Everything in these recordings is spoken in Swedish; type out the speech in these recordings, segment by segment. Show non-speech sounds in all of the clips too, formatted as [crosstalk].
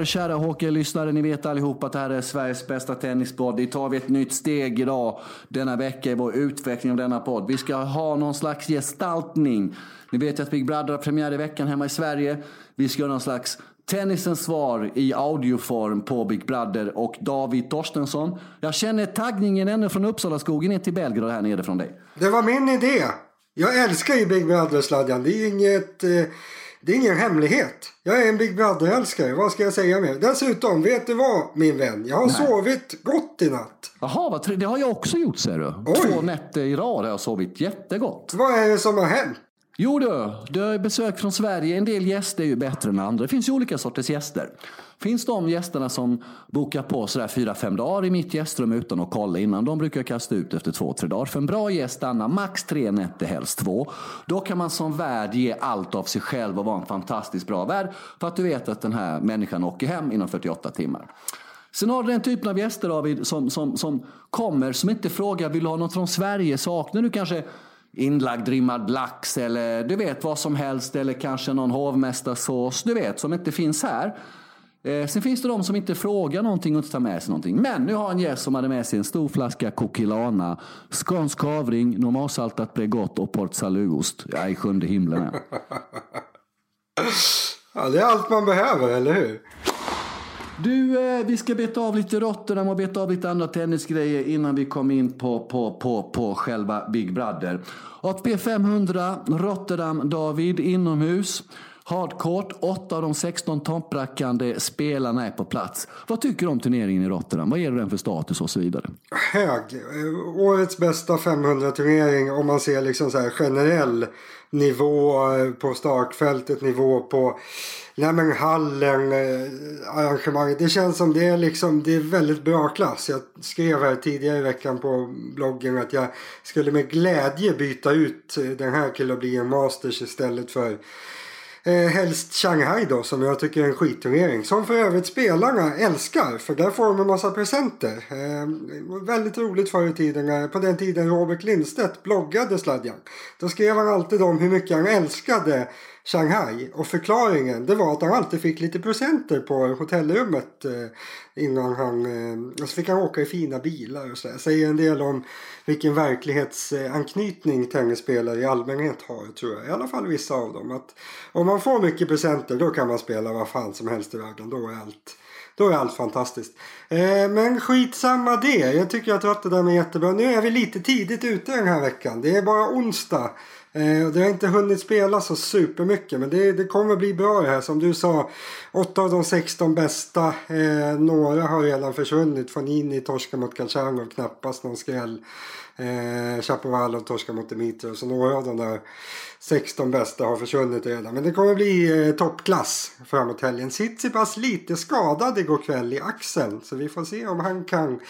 Er kära hockeylyssnare. Ni vet allihop att det här är Sveriges bästa tennispodd. Vi tar vi ett nytt steg idag denna vecka i vår utveckling av denna podd. Vi ska ha någon slags gestaltning. Ni vet att Big Brother har premiär i veckan hemma i Sverige. Vi ska göra någon slags Tennisens svar i audioform på Big Brother och David Torstensson. Jag känner taggningen ännu från Uppsala skogen ner till Belgrad här nere från dig. Det var min idé. Jag älskar ju Big Brother-sladjan. Det är inget... Eh, det är ingen hemlighet. Jag är en Big Brother-älskare. Vad ska jag säga mer? Dessutom, vet du vad min vän? Jag har Nej. sovit gott i natt. Jaha, vad det har jag också gjort ser du. Oj. Två nätter i rad har jag sovit jättegott. Vad är det som har hänt? Jo du, du har besök från Sverige. En del gäster är ju bättre än andra. Det finns ju olika sorters gäster. Finns de gästerna som bokar på sådär fyra, fem dagar i mitt gästrum utan att kolla innan. De brukar jag kasta ut efter två, tre dagar. För en bra gäst stannar max tre nätter, helst två. Då kan man som värd ge allt av sig själv och vara en fantastiskt bra värd. För att du vet att den här människan åker hem inom 48 timmar. Sen har du den typen av gäster David som, som, som kommer som inte frågar vill du ha något från Sverige? Saknar du kanske inlagd rimmad lax eller du vet vad som helst eller kanske någon hovmästarsås du vet som inte finns här. Eh, sen finns det de som inte frågar någonting och inte tar med sig någonting. Men nu har en gäst som hade med sig en stor flaska Kokilana, skånsk kavring, normalsaltat Bregott och Port Salutost. Jag är i sjunde himlen [laughs] ja, det är allt man behöver, eller hur? Du, eh, vi ska beta av lite Rotterdam och beta av lite andra tennisgrejer innan vi kommer in på, på, på, på själva Big Brother. ATP 500, Rotterdam, David, inomhus. Hardcourt, åtta av de 16 topprackande spelarna är på plats. Vad tycker du om turneringen i Rotterdam? Vad ger du den för status och så vidare? Hög. Eh, årets bästa 500-turnering om man ser liksom så här generell nivå eh, på startfältet, nivå på nej men hallen, eh, arrangemanget. Det känns som det är liksom, det är väldigt bra klass. Jag skrev här tidigare i veckan på bloggen att jag skulle med glädje byta ut den här till att bli en Masters istället för Eh, helst Shanghai då som jag tycker är en skitturnering. Som för övrigt spelarna älskar för där får de en massa presenter. Eh, väldigt roligt förr i tiden på den tiden Robert Lindstedt bloggade sladjan. Då skrev han alltid om hur mycket han älskade Shanghai. Och förklaringen det var att han alltid fick lite presenter på hotellrummet eh, innan han... Eh, och så fick han åka i fina bilar och så. Säger en del om vilken verklighetsanknytning tennisspelare i allmänhet har tror jag. I alla fall vissa av dem. Att om man får mycket presenter då kan man spela vad fan som helst i världen. Då är allt, då är allt fantastiskt. Eh, men skitsamma det. Jag tycker att det där med jättebra. Nu är vi lite tidigt ute den här veckan. Det är bara onsdag. Eh, det har inte hunnit spela så supermycket men det, det kommer bli bra det här. Som du sa, 8 av de 16 bästa. Eh, några har redan försvunnit. Fanini torskar mot Galchanov, knappast någon skräll. Eh, Chapovalov torskar mot Dimitrov. Så några av de där 16 bästa har försvunnit redan. Men det kommer bli eh, toppklass framåt helgen. Tsitsipas lite skadad igår kväll i axeln. Så vi får se om han kan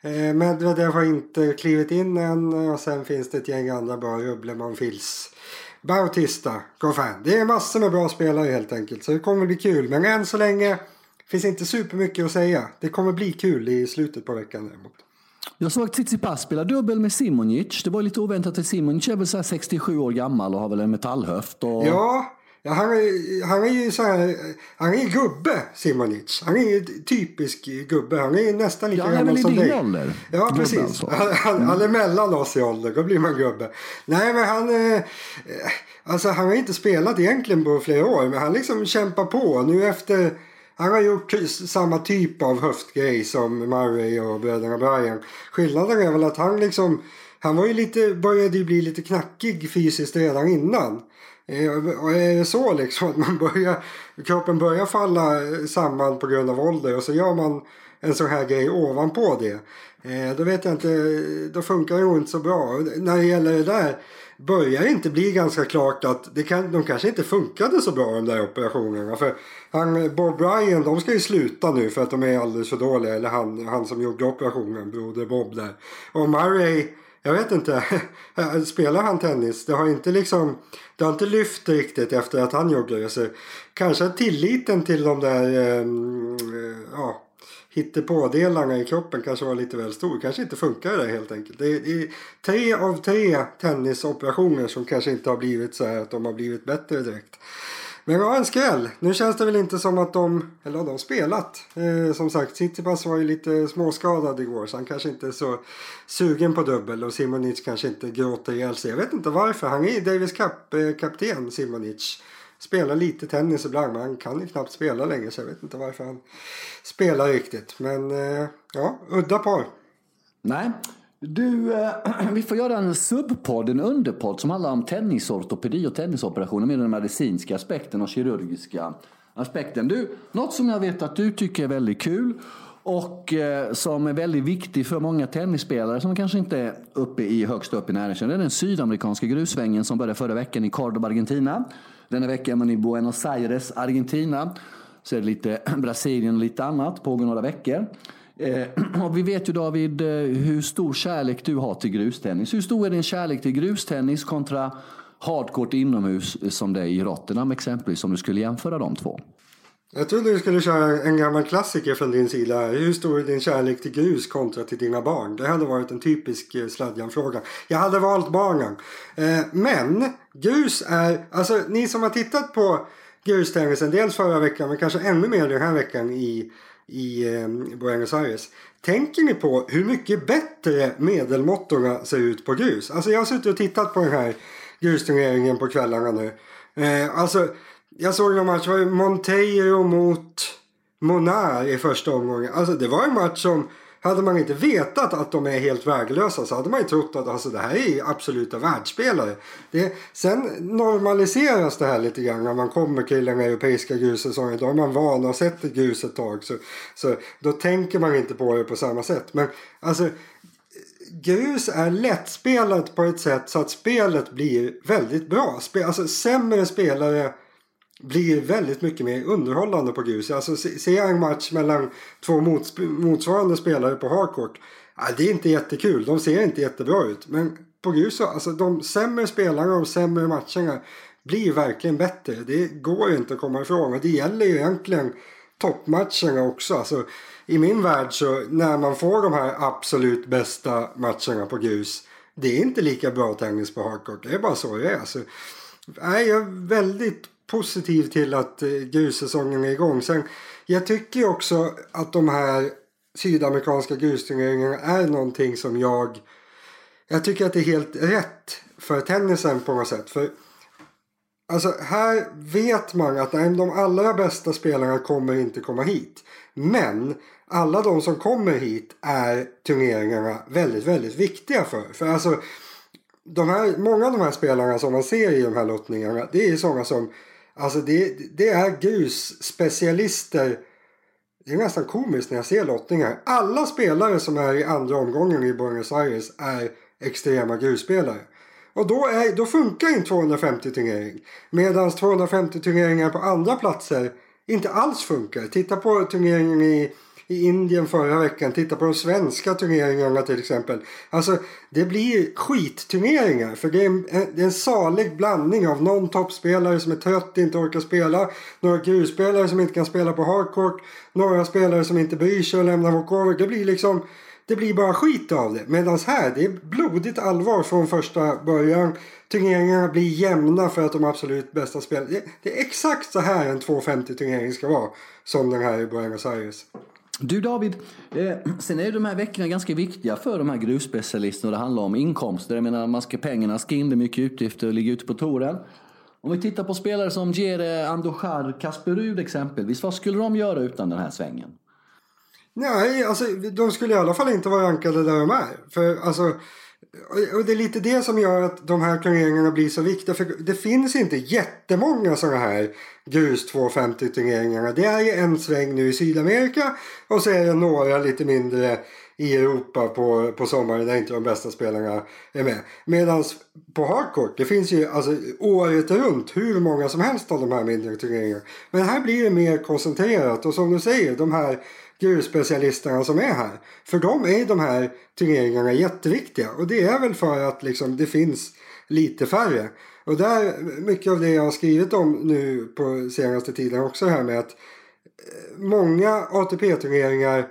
Eh, Medvedev har inte klivit in än och sen finns det ett gäng andra bra. Rubbleman, Fils, Bautista, Goffin. Det är massor med bra spelare helt enkelt så det kommer bli kul. Men än så länge finns inte supermycket att säga. Det kommer bli kul i slutet på veckan däremot. Jag såg Tsitsipas spela dubbel med Simonic. Det var lite oväntat att Simonic är väl så 67 år gammal och har väl en metallhöft. Och... Ja, Ja, han, är, han är ju så här, han är gubbe Simonic. Han är ju typisk gubbe. Han är nästan lika ja, gammal som dig. ålder. Ja, precis. Alltså. Han, han, mm. han, är mellan oss i ålder. Då blir man gubbe. Nej, men han... Eh, alltså han har inte spelat egentligen på flera år. Men han liksom kämpar på. Nu efter... Han har gjort samma typ av höftgrej som Murray och bröderna Bryan. Skillnaden är väl att han liksom... Han var ju lite, började ju bli lite knackig fysiskt redan innan. Eh, och är det så liksom att [laughs] man börjar, kroppen börjar falla samman på grund av ålder och så gör man en sån här grej ovanpå det. Eh, då vet jag inte, då funkar det nog inte så bra. När det gäller det där börjar inte bli ganska klart att det kan, de kanske inte funkade så bra de där operationerna. För han, Bob Bryan, de ska ju sluta nu för att de är alldeles för dåliga. Eller han, han som gjorde operationen, broder Bob där. Och Murray jag vet inte. [laughs] Spelar han tennis? Det har inte liksom Det har inte lyft riktigt efter att han joggade. Så kanske tilliten till de där eh, ja, hittepådelarna i kroppen kanske var lite väl stor. Kanske inte funkar det helt enkelt. Det är, det är tre av tre tennisoperationer som kanske inte har blivit så här att de har blivit bättre direkt. Men ja, en skräll. Nu känns det väl inte som att de, eller har de spelat? Eh, som sagt, Tsitsipas var ju lite småskadad igår så han kanske inte är så sugen på dubbel och Simonic kanske inte gråter ihjäl sig. Jag vet inte varför. Han är Davis Cup-kapten, eh, Simonic. Spelar lite tennis ibland men han kan ju knappt spela längre så jag vet inte varför han spelar riktigt. Men eh, ja, udda par. Nej, du, eh, [clears throat] vi får göra en subpodd, en underpodd som handlar om tennisortopedi och tennisoperationer med den medicinska aspekten och kirurgiska aspekten. Du, något som jag vet att du tycker är väldigt kul och eh, som är väldigt viktig för många tennisspelare som kanske inte är uppe i högst upp i näringskedjan. Det är den sydamerikanska grusvängen som började förra veckan i Cordoba, Argentina. Denna vecka är man i Buenos Aires, Argentina. Så är det lite [clears throat] Brasilien och lite annat, pågår några veckor. Eh, [clears throat] och vi vet ju David eh, hur stor kärlek du har till grustennis. Hur stor är din kärlek till grustennis kontra hardcourt inomhus eh, som det är i Rotterdam exempelvis om du skulle jämföra de två? Jag trodde du skulle köra en gammal klassiker från din sida. Hur stor är din kärlek till grus kontra till dina barn? Det hade varit en typisk eh, sladjan-fråga. Jag hade valt barnen. Eh, men grus är, alltså ni som har tittat på grustennisen, dels förra veckan men kanske ännu mer den här veckan i i eh, Buenos Aires. Tänker ni på hur mycket bättre medelmåttorna ser ut på grus? Alltså jag har suttit och tittat på den här grusturneringen på kvällarna nu. Eh, alltså jag såg en match, var Monteiro mot Monar i första omgången. Alltså det var en match som hade man inte vetat att de är helt väglösa så hade man ju trott att alltså, det här är absoluta världsspelare. Det, sen normaliseras det här lite grann när man kommer till den europeiska grussäsongen. Då är man van att ha sett ett grus ett tag. Så, så då tänker man inte på det på samma sätt. Men alltså grus är lättspelat på ett sätt så att spelet blir väldigt bra. Alltså sämre spelare blir väldigt mycket mer underhållande på grus. Alltså ser jag en match mellan två motsvarande spelare på hardcourt. Ja, det är inte jättekul. De ser inte jättebra ut. Men på grus så, alltså de sämre spelarna och de sämre matcherna blir verkligen bättre. Det går inte att komma ifrån. Och det gäller ju egentligen toppmatcherna också. Alltså, I min värld så när man får de här absolut bästa matcherna på grus. Det är inte lika bra tennis på hardcourt. Det är bara så det är. Alltså, jag är väldigt positiv till att eh, grussäsongen är igång. Sen, jag tycker också att de här sydamerikanska grusturneringarna är någonting som jag... Jag tycker att det är helt rätt för tennisen på något sätt. För Alltså här vet man att de allra bästa spelarna kommer inte komma hit. Men alla de som kommer hit är turneringarna väldigt, väldigt viktiga för. För alltså, de här, många av de här spelarna som man ser i de här lottningarna det är sådana som Alltså det, det är grusspecialister. Det är nästan komiskt när jag ser lottningar. Alla spelare som är i andra omgången i Buenos Aires är extrema grusspelare. Och då, är, då funkar en 250 turnering. Medan 250 turneringar på andra platser inte alls funkar. Titta på turneringen i i Indien förra veckan. Titta på de svenska turneringarna till exempel. Alltså det blir skitturneringar. För det är, en, det är en salig blandning av någon toppspelare som är trött, inte orkar spela. Några grusspelare som inte kan spela på hardcourt. Några spelare som inte bryr sig och lämnar walkover. Det blir liksom det blir bara skit av det. Medan här, det är blodigt allvar från första början. Turneringarna blir jämna för att de absolut bästa spelar. Det, det är exakt så här en 250 turnering ska vara. Som den här i Buenos Aires. Du David, eh, sen är ju de här veckorna ganska viktiga för de här gruvspecialisterna. Det handlar om inkomster. Jag menar, man ska, pengarna ska in, det är mycket utgifter och ligga ute på touren. Om vi tittar på spelare som Jere Andochar, Kasper Rud exempelvis. Vad skulle de göra utan den här svängen? Nej, alltså de skulle i alla fall inte vara rankade där de är. För alltså och det är lite det som gör att de här turneringarna blir så viktiga. För det finns inte jättemånga sådana här grus 250 turneringarna. Det är ju en sväng nu i Sydamerika och så är det några lite mindre i Europa på, på sommaren där inte de bästa spelarna är med. Medan på hardcourt, det finns ju alltså året runt hur många som helst av de här mindre turneringarna. Men här blir det mer koncentrerat och som du säger, de här gruvspecialisterna som är här. För dem är de här turneringarna jätteviktiga och det är väl för att liksom, det finns lite färre. Och där, mycket av det jag har skrivit om nu på senaste tiden också här med att eh, många ATP-turneringar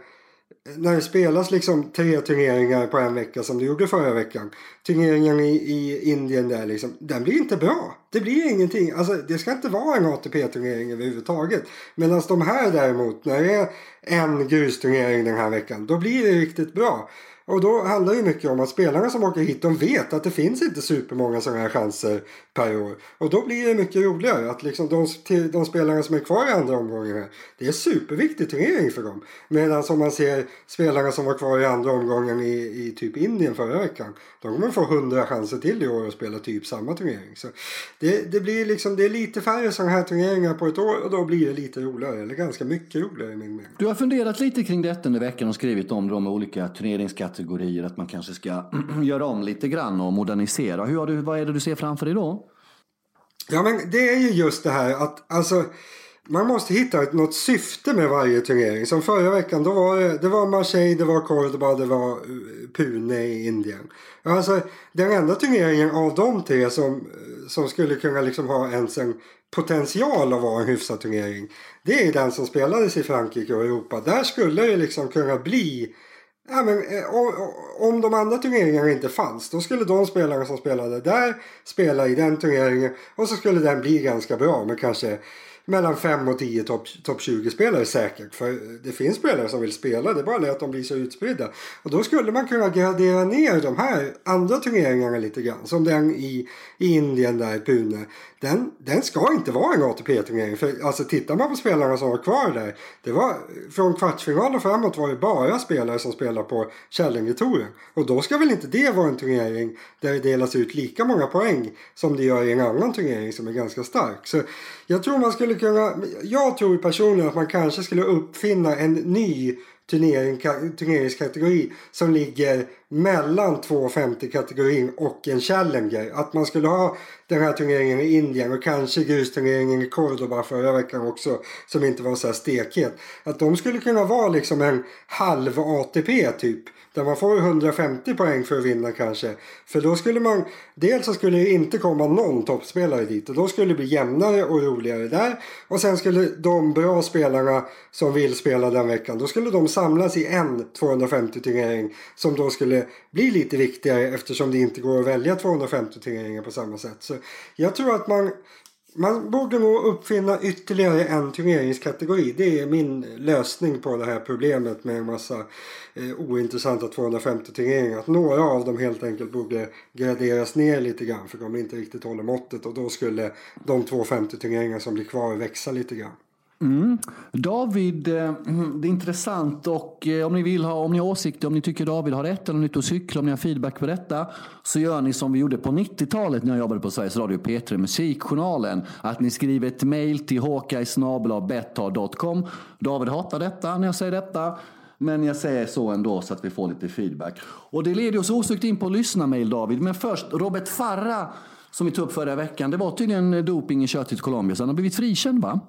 när det spelas liksom tre turneringar på en vecka som det gjorde förra veckan. Turneringen i, i Indien där liksom. Den blir inte bra. Det blir ingenting. Alltså det ska inte vara en ATP-turnering överhuvudtaget. Medan de här däremot när det är en grusturnering den här veckan. Då blir det riktigt bra. Och då handlar det mycket om att spelarna som åker hit de vet att det finns inte supermånga sådana här chanser per år. Och då blir det mycket roligare att liksom de, de spelarna som är kvar i andra omgången det är en superviktig turnering för dem. Medan om man ser spelarna som var kvar i andra omgången i, i typ Indien förra veckan. De kommer få hundra chanser till i år att spela typ samma turnering. Så det, det blir liksom, det är lite färre sådana här turneringar på ett år och då blir det lite roligare. Eller ganska mycket roligare i min mening. Du har funderat lite kring detta under veckan och skrivit om de olika turneringskategorierna kategorier, att man kanske ska [clears throat] göra om lite grann och modernisera. Hur har du, vad är det du ser framför dig då? Ja men det är ju just det här att alltså man måste hitta något syfte med varje turnering. Som förra veckan, då var det, det var Marseille, det var Cordoba, det var eh, Pune i Indien. Alltså den enda turneringen av de tre som, eh, som skulle kunna liksom ha ens en potential att vara en hyfsad turnering. Det är den som spelades i Frankrike och Europa. Där skulle det liksom kunna bli Ja, men, eh, om de andra turneringarna inte fanns då skulle de spelarna som spelade där spela i den turneringen och så skulle den bli ganska bra med kanske mellan 5 och 10 topp top 20-spelare säkert. För det finns spelare som vill spela, det är bara det att de blir så utspridda. Och då skulle man kunna gradera ner de här andra turneringarna lite grann. Som den i, i Indien där, Pune. Den, den ska inte vara en ATP-turnering. För alltså tittar man på spelarna som var kvar där. Det var, från kvartsfinalen och framåt var det bara spelare som spelade på Källingetouren. Och då ska väl inte det vara en turnering där det delas ut lika många poäng som det gör i en annan turnering som är ganska stark. Så jag tror man skulle kunna, jag tror personligen att man kanske skulle uppfinna en ny turnering, turneringskategori som ligger mellan 250-kategorin och en Challenger. Att man skulle ha den här turneringen i Indien och kanske grusturneringen i Cordoba förra veckan också som inte var så här stekhet. Att de skulle kunna vara liksom en halv ATP typ. Där man får 150 poäng för att vinna kanske. För då skulle man... Dels så skulle det inte komma någon toppspelare dit. Och då skulle det bli jämnare och roligare där. Och sen skulle de bra spelarna som vill spela den veckan. Då skulle de samlas i en 250 turnering. Som då skulle bli lite viktigare eftersom det inte går att välja 250 turneringar på samma sätt. Så jag tror att man man borde nog uppfinna ytterligare en turneringskategori. Det är min lösning på det här problemet med en massa eh, ointressanta 250 turneringar. Att några av dem helt enkelt borde graderas ner lite grann för de inte riktigt håller måttet och då skulle de 250 turneringar som blir kvar växa lite grann. Mm. David, eh, mm, det är intressant och eh, om ni vill ha, om ni har åsikter, om ni tycker David har rätt eller om nytt att cykla, om ni har feedback på detta så gör ni som vi gjorde på 90-talet när jag jobbade på Sveriges Radio P3 Musikjournalen. Att ni skriver ett mail till håkajsnabelabetta.com. David hatar detta när jag säger detta. Men jag säger så ändå så att vi får lite feedback. Och det leder oss osökt in på lyssna-mail David. Men först Robert Farra som vi tog upp förra veckan. Det var tydligen doping i kört till Colombia, så han har blivit frikänd va?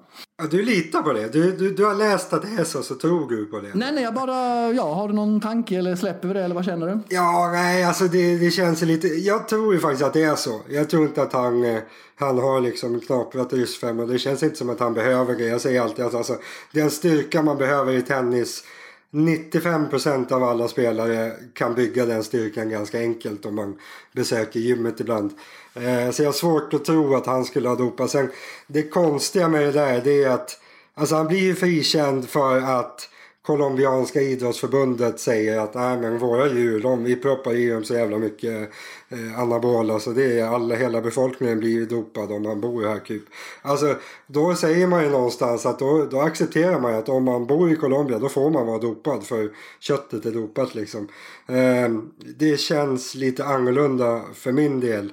Ja, du litar på det? Du, du, du har läst att det är så, så tror du på det? Nej, nej, jag bara, ja, har du någon tanke eller släpper vi det eller vad känner du? Ja, nej, alltså det, det känns lite, jag tror ju faktiskt att det är så. Jag tror inte att han, eh, han har liksom knaprat ryssfem och det känns inte som att han behöver det. Jag säger alltid att alltså, den styrka man behöver i tennis 95 procent av alla spelare kan bygga den styrkan ganska enkelt om man besöker gymmet ibland. Eh, så jag har svårt att tro att han skulle ha dopat. Sen, det konstiga med det där det är att alltså han blir ju frikänd för att colombianska idrottsförbundet säger att Nej, men våra djur, de, vi proppar i dem så jävla mycket eh, anabola så alltså, det är alla, hela befolkningen blir dopad om man bor här. Hakup. Alltså, då säger man ju någonstans att då, då accepterar man att om man bor i Colombia då får man vara dopad för köttet är dopat liksom. Eh, det känns lite annorlunda för min del.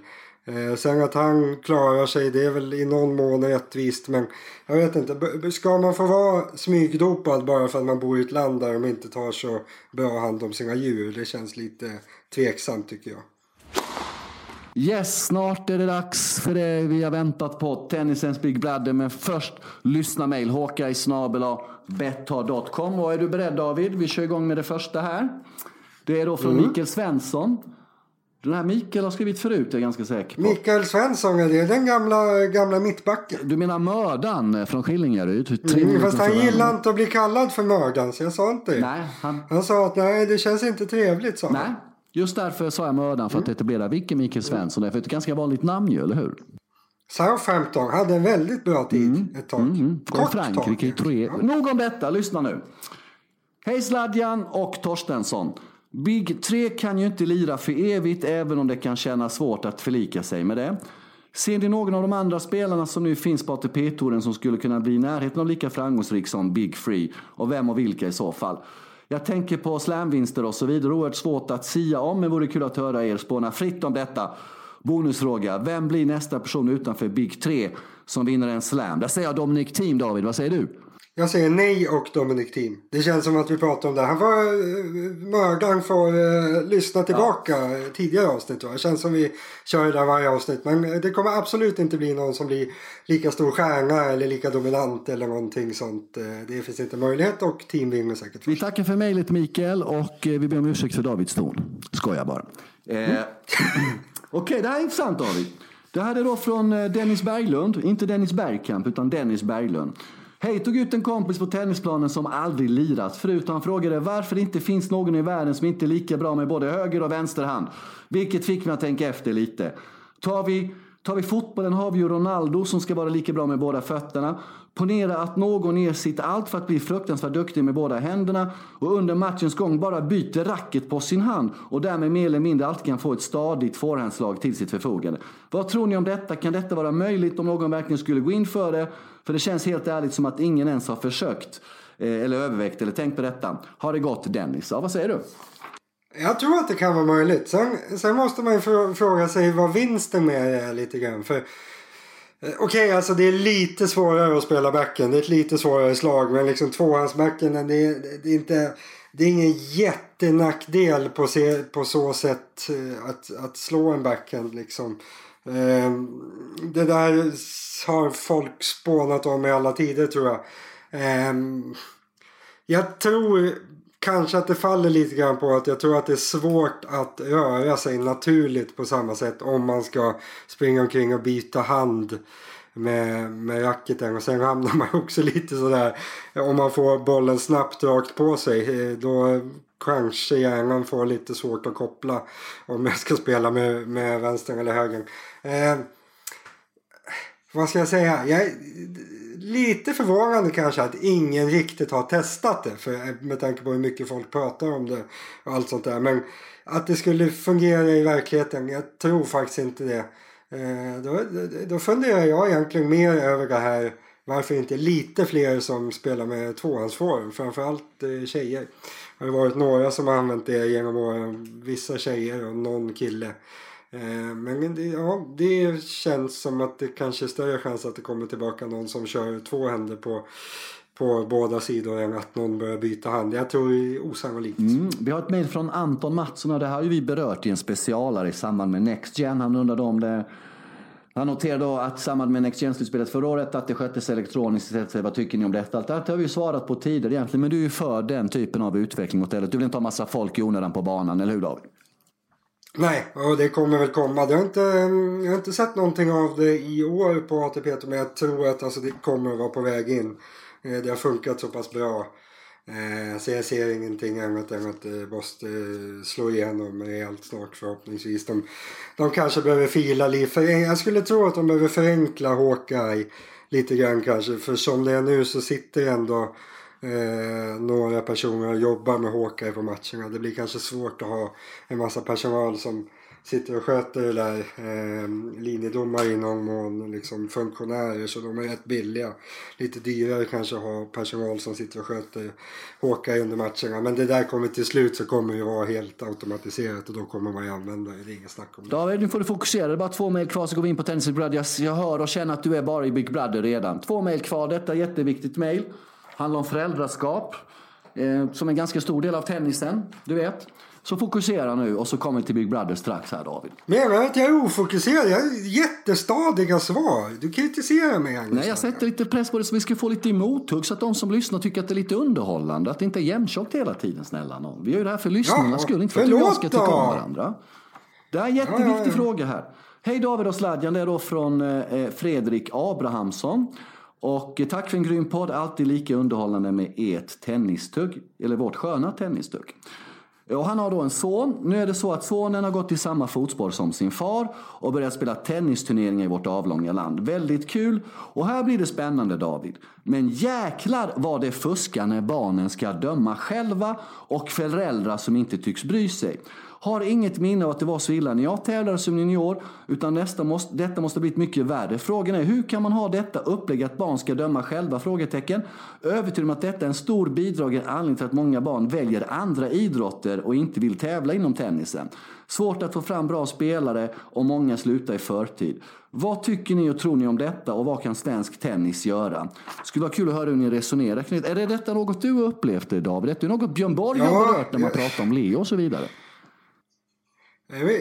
Eh, sen att han klarar sig det är väl i någon mån rättvist men jag vet inte. Ska man få vara smygdopad bara för att man bor i ett land där de inte tar så bra hand om sina djur? Det känns lite tveksamt tycker jag. Yes, snart är det dags för det vi har väntat på. Tennisens Big Brother. Men först lyssna mejl. Håka i snabela betthard.com. Och är du beredd David? Vi kör igång med det första här. Det är då från mm. Mikael Svensson. Den här Mikael har skrivit förut, jag är ganska säker på. Mikael Svensson, är det den gamla, gamla mittbacken? Du menar mördaren från Skillingaryd? Mm, fast han gillar inte att bli kallad för mördaren, så jag sa inte det. Nej, han... han sa att nej, det känns inte trevligt, sa Nej, just därför sa jag mördaren för att etablera vilken Mikael Svensson är. För det är ett ganska vanligt namn ju, eller hur? Southampton hade en väldigt bra tid ett tag. Mm. Från Kort Frankrike tag. tre. Nog om detta, lyssna nu. Hej Sladjan och Torstensson. Big 3 kan ju inte lira för evigt även om det kan kännas svårt att förlika sig med det. Ser ni någon av de andra spelarna som nu finns på ATP-touren som skulle kunna bli i närheten av lika framgångsrik som Big Free? Och vem och vilka i så fall? Jag tänker på slamvinster och så vidare. Oerhört svårt att sia om, men vore kul att höra er spåna fritt om detta. Bonusfråga. Vem blir nästa person utanför Big 3 som vinner en slam? Där säger jag Dominic Thiem, David. Vad säger du? Jag säger nej och Dominic Thiem. Det känns som att vi pratar om det. Han får, uh, mördaren får uh, lyssna tillbaka ja. tidigare avsnitt. Va? Det känns som vi kör det där varje avsnitt. Men det kommer absolut inte bli någon som blir lika stor stjärna eller lika dominant eller någonting sånt. Det finns inte möjlighet och Team vinner säkert. Vi tackar för mejlet Mikael och vi ber om ursäkt för Davids ton. Skojar bara. Eh, [clears throat] Okej, okay, det här är intressant David. Det här är då från Dennis Berglund. Inte Dennis Bergkamp utan Dennis Berglund. Hej, tog ut en kompis på tennisplanen som aldrig lirat förut. Han frågade varför det inte finns någon i världen som inte är lika bra med både höger och vänster hand. Vilket fick mig att tänka efter lite. Tar vi, tar vi fotbollen har vi ju Ronaldo som ska vara lika bra med båda fötterna. Ponera att någon ger sitt allt för att bli fruktansvärt duktig med båda händerna och under matchens gång bara byter racket på sin hand och därmed mer eller mindre alltid kan få ett stadigt forehandslag till sitt förfogande. Vad tror ni om detta? Kan detta vara möjligt om någon verkligen skulle gå in för det? För det känns helt ärligt som att ingen ens har försökt eh, eller övervägt eller tänkt på detta. Har det gått Dennis? Ja, vad säger du? Jag tror att det kan vara möjligt. Sen, sen måste man ju fråga sig vad vinsten med det är lite grann. För Eh, okej, okay, alltså det är lite svårare att spela backen. Det är ett lite svårare slag. Men liksom tvåhandsbacken, det är, det är inte... Det är ingen jättenackdel på, se, på så sätt eh, att, att slå en backhand liksom. Eh, det där har folk spånat om i alla tider tror jag. Jag tror kanske att det faller lite grann på att jag tror att det är svårt att röra sig naturligt på samma sätt om man ska springa omkring och byta hand med, med racketen och sen hamnar man [laughs] också lite sådär om man får bollen snabbt rakt på sig eh, då kanske hjärnan får lite svårt att koppla om jag ska spela med, med vänstern eller högern. Eh, vad ska jag säga? Jag, lite förvånande kanske att ingen riktigt har testat det. För, eh, med tanke på hur mycket folk pratar om det och allt sånt där. Men att det skulle fungera i verkligheten, jag tror faktiskt inte det. Eh, då, då funderar jag egentligen mer över det här varför inte lite fler som spelar med tvåhandsform. Framförallt eh, tjejer. Det har varit några som har använt det genom åren. Vissa tjejer och någon kille. Eh, men det, ja, det känns som att det kanske är större chans att det kommer tillbaka någon som kör två händer på, på båda sidor än att någon börjar byta hand. Jag tror det är osannolikt. Mm. Vi har ett mejl från Anton Mattsson och det här har ju vi berört i en specialare i samband med Next Gen. Han undrade om det han noterade då att i samband med Next Gen-slutspelet förra året att det sköttes elektroniskt. Vad tycker ni om detta? Allt det har vi ju svarat på tidigare egentligen. Men du är ju för den typen av utveckling mot det. Du vill inte ha massa folk i onödan på banan, eller hur David? Nej, och det kommer väl komma. Jag har inte, jag har inte sett någonting av det i år på ATP men jag tror att alltså, det kommer att vara på väg in. Eh, det har funkat så pass bra. Eh, så jag ser ingenting annat än att det måste slå igenom rejält snart förhoppningsvis. De, de kanske behöver fila lite. Jag skulle tro att de behöver förenkla Hawkeye lite grann kanske. För som det är nu så sitter ändå eh, några personer jobbar med Hawkeye på matcherna. Det blir kanske svårt att ha en massa personal som sitter och sköter det där. Eh, linjedomare i någon mån, liksom funktionärer så de är rätt billiga. Lite dyrare kanske att ha personal som sitter och sköter Hawkeye under matcherna. Men det där kommer till slut så kommer det vara helt automatiserat och då kommer man ju använda det. Det är inget snack om det. David, nu får du fokusera. Det är bara två mejl kvar så går vi in på Tennis Brother. Jag hör och känner att du är bara i Big Brother redan. Två mejl kvar. Detta är jätteviktigt mejl handlar om föräldraskap. Eh, som en ganska stor del av tennisen, du vet. Så fokusera nu och så kommer vi till Big Brother strax här David. Att jag är ofokuserad? Jag har jättestadiga svar. Du kritiserar mig Agnes. Nej, jag sätter lite press på det så vi ska få lite mothugg så att de som lyssnar tycker att det är lite underhållande. Att det inte är jämntjockt hela tiden, snälla någon. Vi gör ju det här för lyssnarnas skull, inte för att du och jag ska tycka om varandra. Det är en jätteviktig ja, ja, ja. fråga här. Hej David och Sladjan, det är då från eh, Fredrik Abrahamsson. Och eh, tack för en grym podd, alltid lika underhållande med ert tennistugg, eller vårt sköna tennistugg. Och han har då en son. Nu är det så att sonen har gått i samma fotspår som sin far och börjat spela tennisturneringar i vårt avlånga land. Väldigt kul. Och här blir det spännande David. Men jäklar vad det fuskar när barnen ska döma själva och föräldrar som inte tycks bry sig. Har inget minne av att det var så illa när jag tävlade som junior, utan nästa måste, detta måste ha blivit mycket värre. Frågan är, hur kan man ha detta upplägg att barn ska döma själva? Frågetecken. Övertygad om att detta är en stor bidragande anledning till att många barn väljer andra idrotter och inte vill tävla inom tennisen. Svårt att få fram bra spelare och många slutar i förtid. Vad tycker ni och tror ni om detta och vad kan svensk tennis göra? Skulle vara kul att höra hur ni resonerar kring det. Är det detta något du har upplevt David? Är något Björn Borg ja, har berört när man pratar om Leo och så vidare.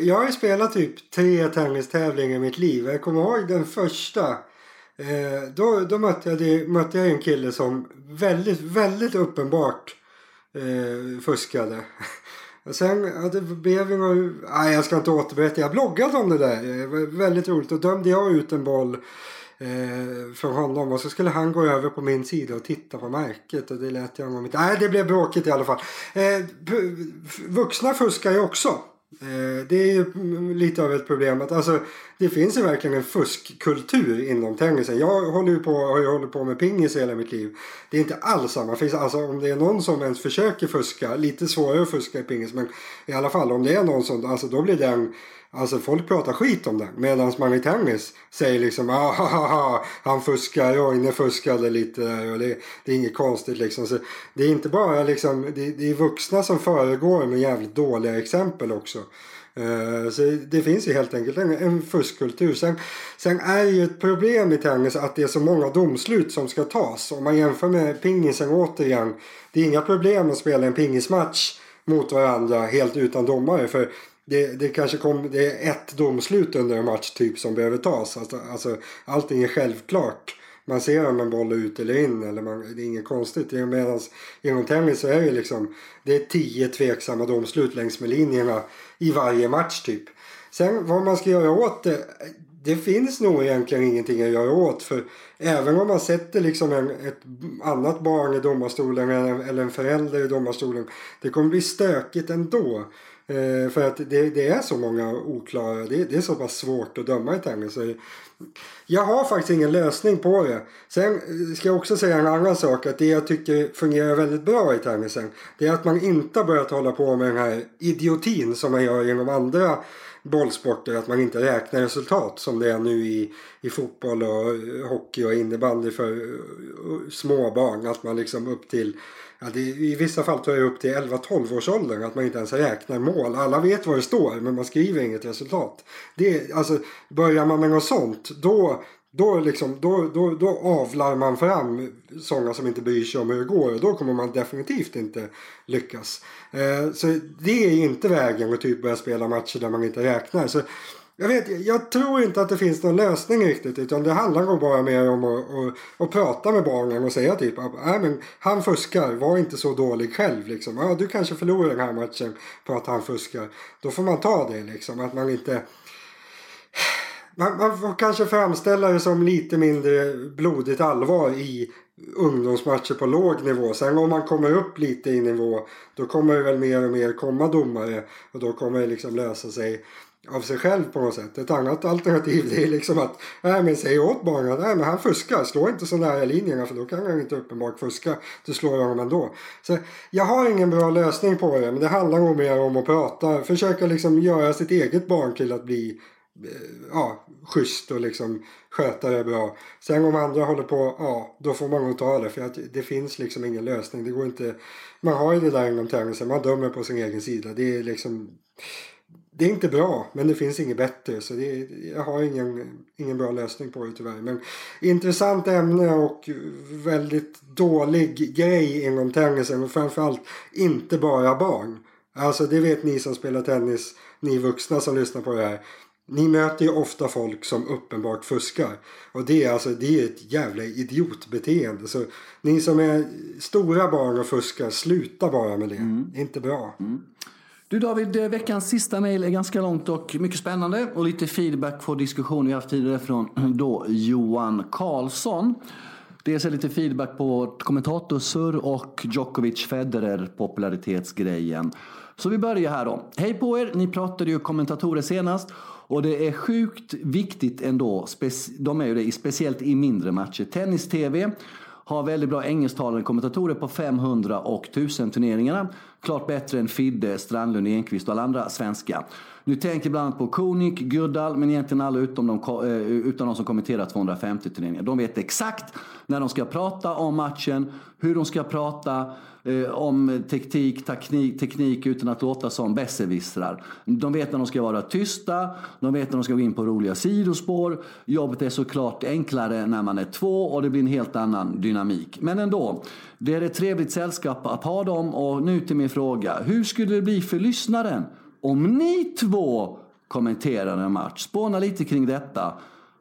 Jag har spelat typ tre tennistävlingar i mitt liv. Jag kommer ihåg den första. Eh, då, då mötte, jag, mötte jag en kille som väldigt, väldigt uppenbart eh, fuskade. [laughs] Och sen ja, det blev ju Nej, jag ska inte återberätta. Jag bloggade om det där. Det var väldigt roligt. Då dömde jag ut en boll eh, för honom. Och så skulle han gå över på min sida och titta på märket. Och det lät jag honom inte. Nej, det blev bråkigt i alla fall. Eh, vuxna fuskar ju också. Eh, det är ju lite av ett problem att alltså, det finns ju verkligen en fuskkultur inom tennisen. Jag håller ju på, har ju hållit på med pingis hela mitt liv. Det är inte alls samma. Finns, alltså, om det är någon som ens försöker fuska, lite svårare att fuska i pingis men i alla fall om det är någon som, alltså då blir den Alltså folk pratar skit om det. Medan man i tennis säger liksom ah, han fuskar, Roine fuskade lite där och det, det, är inget konstigt liksom. Så det är inte bara liksom, det, det är vuxna som föregår med jävligt dåliga exempel också. Uh, så det finns ju helt enkelt en, en fuskkultur. Sen, sen är ju ett problem i tennis att det är så många domslut som ska tas. Om man jämför med pingisen återigen. Det är inga problem att spela en pingismatch mot varandra helt utan domare. För det, det kanske kom, det är ett domslut under en match typ som behöver tas. Alltså, alltså, allting är självklart. Man ser om en boll är ut eller in. Eller man, det är inget konstigt. Medan inom tennis så är det liksom det är tio tveksamma domslut längs med linjerna i varje match typ. Sen vad man ska göra åt det. Det finns nog egentligen ingenting att göra åt. För även om man sätter liksom en, ett annat barn i domarstolen eller en förälder i domarstolen. Det kommer bli stökigt ändå. Eh, för att det, det, är så många oklara, det, det, är så pass svårt att döma i tennis. Så jag har faktiskt ingen lösning på det. Sen eh, ska jag också säga en annan sak. Att det jag tycker fungerar väldigt bra i tennisen. Det är att man inte har börjat hålla på med den här idiotin som man gör inom andra bollsporter. Att man inte räknar resultat som det är nu i, i fotboll och eh, hockey och innebandy för små barn. Att man liksom upp till Ja, det, I vissa fall tar jag upp till 11-12 års åldern att man inte ens räknar mål. Alla vet vad det står men man skriver inget resultat. Det, alltså, börjar man med något sånt då, då, liksom, då, då, då avlar man fram sådana som inte bryr sig om hur det går och då kommer man definitivt inte lyckas. Eh, så det är inte vägen att typ börja spela matcher där man inte räknar. Så jag, vet, jag tror inte att det finns någon lösning riktigt utan det handlar nog bara mer om att, att, att prata med barnen och säga typ att äh, men han fuskar, var inte så dålig själv liksom. Ja, du kanske förlorar den här matchen på att han fuskar. Då får man ta det liksom, att man inte man, man får kanske framställa det som lite mindre blodigt allvar i ungdomsmatcher på låg nivå. Sen om man kommer upp lite i nivå då kommer det väl mer och mer komma domare och då kommer det liksom lösa sig av sig själv på något sätt. Ett annat alternativ det är liksom att nej, men säg åt barnen att nej, men han fuskar. Slå inte så nära linjerna för då kan han inte uppenbart fuska. Du slår honom ändå. Så jag har ingen bra lösning på det men det handlar nog mer om att prata. Försöka liksom göra sitt eget barn till att bli eh, ja, schysst och liksom sköta det bra. Sen om andra håller på, ja då får man nog ta det för att det finns liksom ingen lösning. Det går inte, man har ju det där inom tävlingen, man dömer på sin egen sida. Det är liksom det är inte bra, men det finns inget bättre. Så det, jag har ingen, ingen bra lösning på det tyvärr. Men intressant ämne och väldigt dålig grej inom tennisen. Och framförallt inte bara barn. Alltså det vet ni som spelar tennis, ni vuxna som lyssnar på det här. Ni möter ju ofta folk som uppenbart fuskar. Och det är alltså det är ett jävla idiotbeteende. Så ni som är stora barn och fuskar, sluta bara med det. Mm. Det är inte bra. Mm. Du David, eh, veckans sista mejl är ganska långt och mycket spännande och lite feedback på diskussion vi haft tidigare från eh, då Johan Karlsson. Dels är lite feedback på kommentatorsur och Djokovic Federer popularitetsgrejen. Så vi börjar här då. Hej på er! Ni pratade ju kommentatorer senast och det är sjukt viktigt ändå. De är ju det, speciellt i mindre matcher. Tennis-TV har väldigt bra engelsktalande kommentatorer på 500 och 1000 turneringarna. Klart bättre än Fidde, Strandlund, Enqvist och alla andra svenska. Nu tänker jag bland annat på Konik, Guddal, men egentligen alla utom de, eh, utan de som kommenterar 250 turneringar. De vet exakt när de ska prata om matchen, hur de ska prata, eh, om teknik, teknik, teknik utan att låta som besserwissrar. De vet när de ska vara tysta, de vet när de ska gå in på roliga sidospår. Jobbet är såklart enklare när man är två och det blir en helt annan dynamik. Men ändå, det är ett trevligt sällskap att ha dem och nu till min fråga. Hur skulle det bli för lyssnaren om ni två kommenterar en match? Spåna lite kring detta.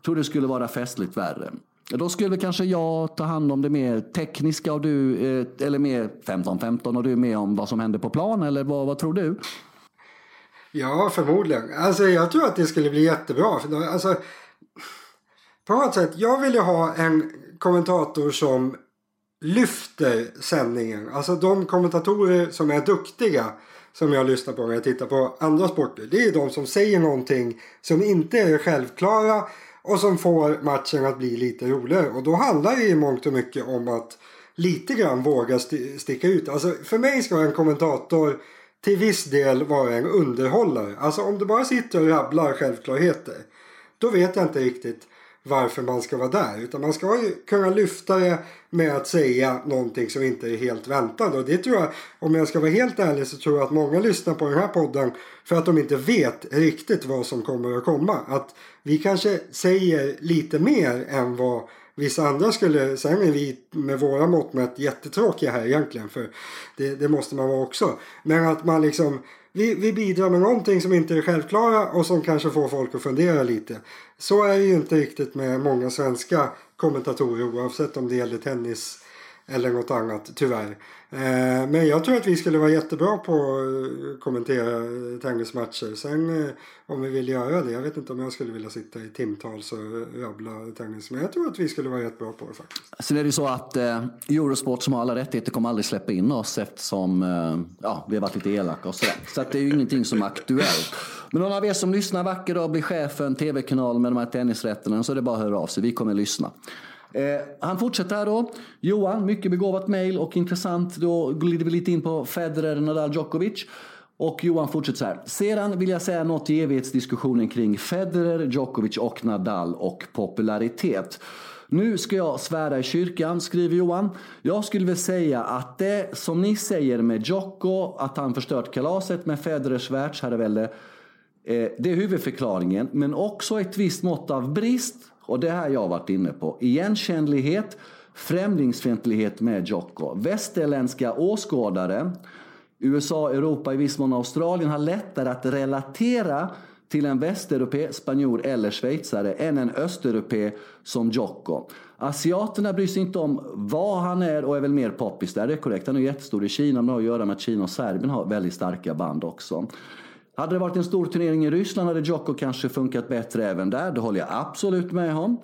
Tror det skulle vara festligt värre. Då skulle kanske jag ta hand om det mer tekniska och du, eh, eller mer 15-15 och du är med om vad som händer på plan, eller vad, vad tror du? Ja, förmodligen. Alltså jag tror att det skulle bli jättebra. Alltså, på något sätt, jag vill ju ha en kommentator som lyfter sändningen. Alltså de kommentatorer som är duktiga som jag lyssnar på när jag tittar på andra sporter. Det är de som säger någonting som inte är självklara och som får matchen att bli lite roligare. Och då handlar det i mångt och mycket om att lite grann våga st sticka ut. Alltså för mig ska en kommentator till viss del vara en underhållare. Alltså om du bara sitter och rabblar självklarheter. Då vet jag inte riktigt varför man ska vara där. Utan man ska ju kunna lyfta det med att säga någonting som inte är helt väntat. Och det tror jag, om jag ska vara helt ärlig så tror jag att många lyssnar på den här podden för att de inte vet riktigt vad som kommer att komma. Att vi kanske säger lite mer än vad vissa andra skulle, sen är vi med våra mått mätt jättetråkiga här egentligen för det, det måste man vara också. Men att man liksom vi, vi bidrar med någonting som inte är självklara och som kanske får folk att fundera lite. Så är det ju inte riktigt med många svenska kommentatorer oavsett om det gäller tennis eller något annat, tyvärr. Eh, men jag tror att vi skulle vara jättebra på att kommentera tennismatcher. Sen eh, om vi vill göra det, jag vet inte om jag skulle vilja sitta i timtals och rabbla tennis. Men jag tror att vi skulle vara jättebra på det faktiskt. Sen är det ju så att eh, Eurosport som har alla rättigheter kommer aldrig släppa in oss eftersom eh, ja, vi har varit lite elaka och sådär. Så att det är ju ingenting som är aktuellt. Men någon av er som lyssnar vacker dag blir chef för en tv-kanal med de här tennisrätterna så är det bara att höra av sig. Vi kommer att lyssna. Eh, han fortsätter här då. Johan, mycket begåvat mejl och intressant. Då glider vi lite in på Federer, Nadal, Djokovic. Och Johan fortsätter så här. Sedan vill jag säga något i evighetsdiskussionen kring Federer, Djokovic och Nadal och popularitet. Nu ska jag svära i kyrkan, skriver Johan. Jag skulle väl säga att det som ni säger med Djoko, att han förstört kalaset med Federers världsherravälde, eh, det är huvudförklaringen. Men också ett visst mått av brist och det här jag varit inne på. Igenkännlighet, främlingsfientlighet med Jocko. Västerländska åskådare, USA, Europa, i viss mån Australien har lättare att relatera till en västeuropé, spanjor eller schweizare än en östeuropé som Jocko. Asiaterna bryr sig inte om vad han är och är väl mer poppis där, det är korrekt. Han är jättestor i Kina, men det har att göra med att Kina och Serbien har väldigt starka band också. Hade det varit en stor turnering i Ryssland hade Djoko kanske funkat bättre även där. Det håller jag absolut med om.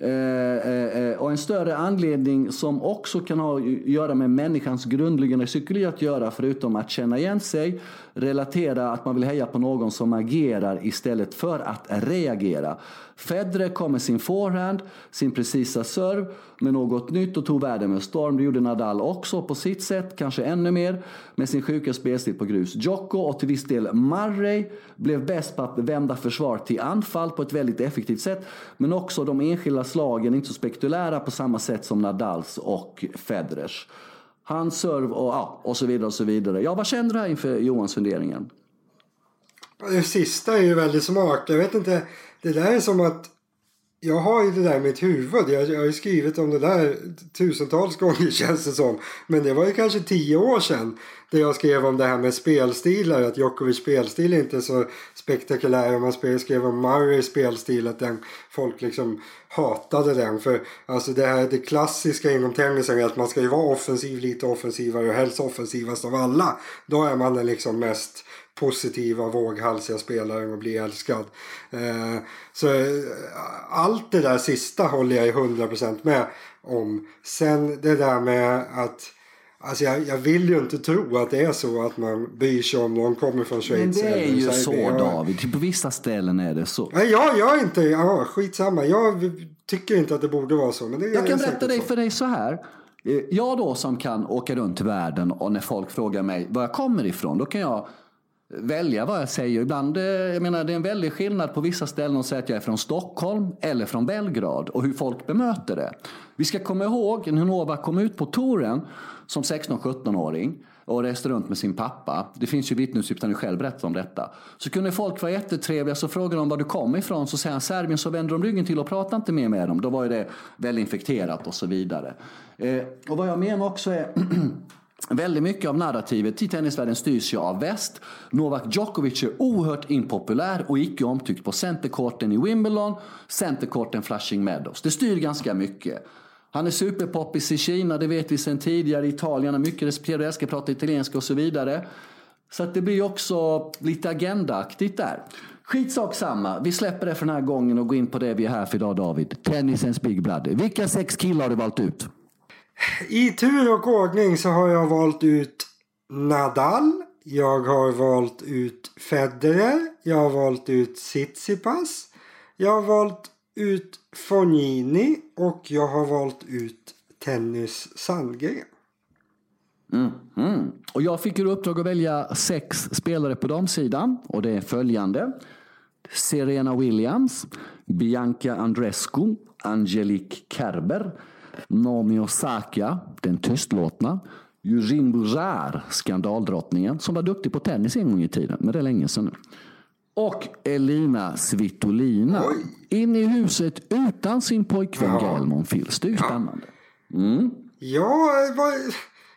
Eh, eh, eh, och en större anledning som också kan ha att göra med människans grundläggande psykologi att göra, förutom att känna igen sig, relatera att man vill heja på någon som agerar istället för att reagera. Federer kom med sin forehand, sin precisa serve med något nytt och tog världen med storm. Det gjorde Nadal också på sitt sätt, kanske ännu mer, med sin sjuka spelstil på grus. Djoko och till viss del Murray blev bäst på att vända försvar till anfall på ett väldigt effektivt sätt. Men också de enskilda slagen, inte så spektakulära på samma sätt som Nadals och Federers. Hans serve och, ja, och så vidare och så vidare. Ja, vad känner du här inför Johans funderingar? Det sista är ju väldigt smart. Jag vet inte, det där är som att jag har ju det där i mitt huvud. Jag, jag har ju skrivit om det där tusentals [laughs] gånger känns det som. Men det var ju kanske tio år sedan. Där jag skrev om det här med spelstilar. Att Djokovic spelstil är inte så spektakulär. Om man skrev om Murrays spelstil att den, folk liksom hatade den. För alltså det här det klassiska inom tennisen är att man ska ju vara offensiv, lite offensivare och helst offensivast av alla. Då är man den liksom mest positiva, våghalsiga spelaren och bli älskad. Eh, så eh, allt det där sista håller jag i 100% med om. Sen det där med att Alltså jag, jag, vill ju inte tro att det är så att man bryr sig om någon kommer från Schweiz. Men det är ju så David, på vissa ställen är det så. Nej, jag, jag är inte, ja, skitsamma. Jag tycker inte att det borde vara så. Men det jag kan berätta dig för dig så här. Eh, jag då som kan åka runt i världen och när folk frågar mig var jag kommer ifrån, då kan jag välja vad jag säger. Ibland, eh, jag menar, det är en väldig skillnad på vissa ställen att säga att jag är från Stockholm eller från Belgrad och hur folk bemöter det. Vi ska komma ihåg när Nova kom ut på touren som 16-17-åring och reste runt med sin pappa. Det finns ju vittnesuppgifter, han själv berättar om detta. Så kunde folk vara jättetrevliga, så frågade de var du kom ifrån, så säger han Serbien, så vänder de ryggen till och pratar inte mer med dem. Då var ju det väl infekterat och så vidare. Eh, och vad jag menar också är [clears throat] Väldigt mycket av narrativet i tennisvärlden styrs ju av väst. Novak Djokovic är oerhört impopulär och icke omtyckt på centerkorten i Wimbledon, centerkorten Flushing Meadows. Det styr ganska mycket. Han är superpoppis i Kina, det vet vi sedan tidigare. Italien har mycket respekterad och älskar prata italienska och så vidare. Så att det blir också lite agendaaktigt där. Skitsak samma. Vi släpper det för den här gången och går in på det vi är här för idag David. Tennisens Big Brother. Vilka sex killar har du valt ut? I tur och ordning så har jag valt ut Nadal. Jag har valt ut Federer. Jag har valt ut Tsitsipas. Jag har valt ut Fognini och jag har valt ut Tennis Sandgren. Mm, mm. Och jag fick ju uppdrag att välja sex spelare på damsidan och det är följande. Serena Williams, Bianca Andrescu, Angelique Kerber, Naomi Osaka, den tystlåtna. Eugene Bourgeard, skandaldrottningen, som var duktig på tennis en gång i tiden, men det är länge sedan nu. Och Elina Svitolina. Oj. In i huset utan sin pojkvän ja. Gael Monfils. Det är ju spännande. Mm. Ja, vad,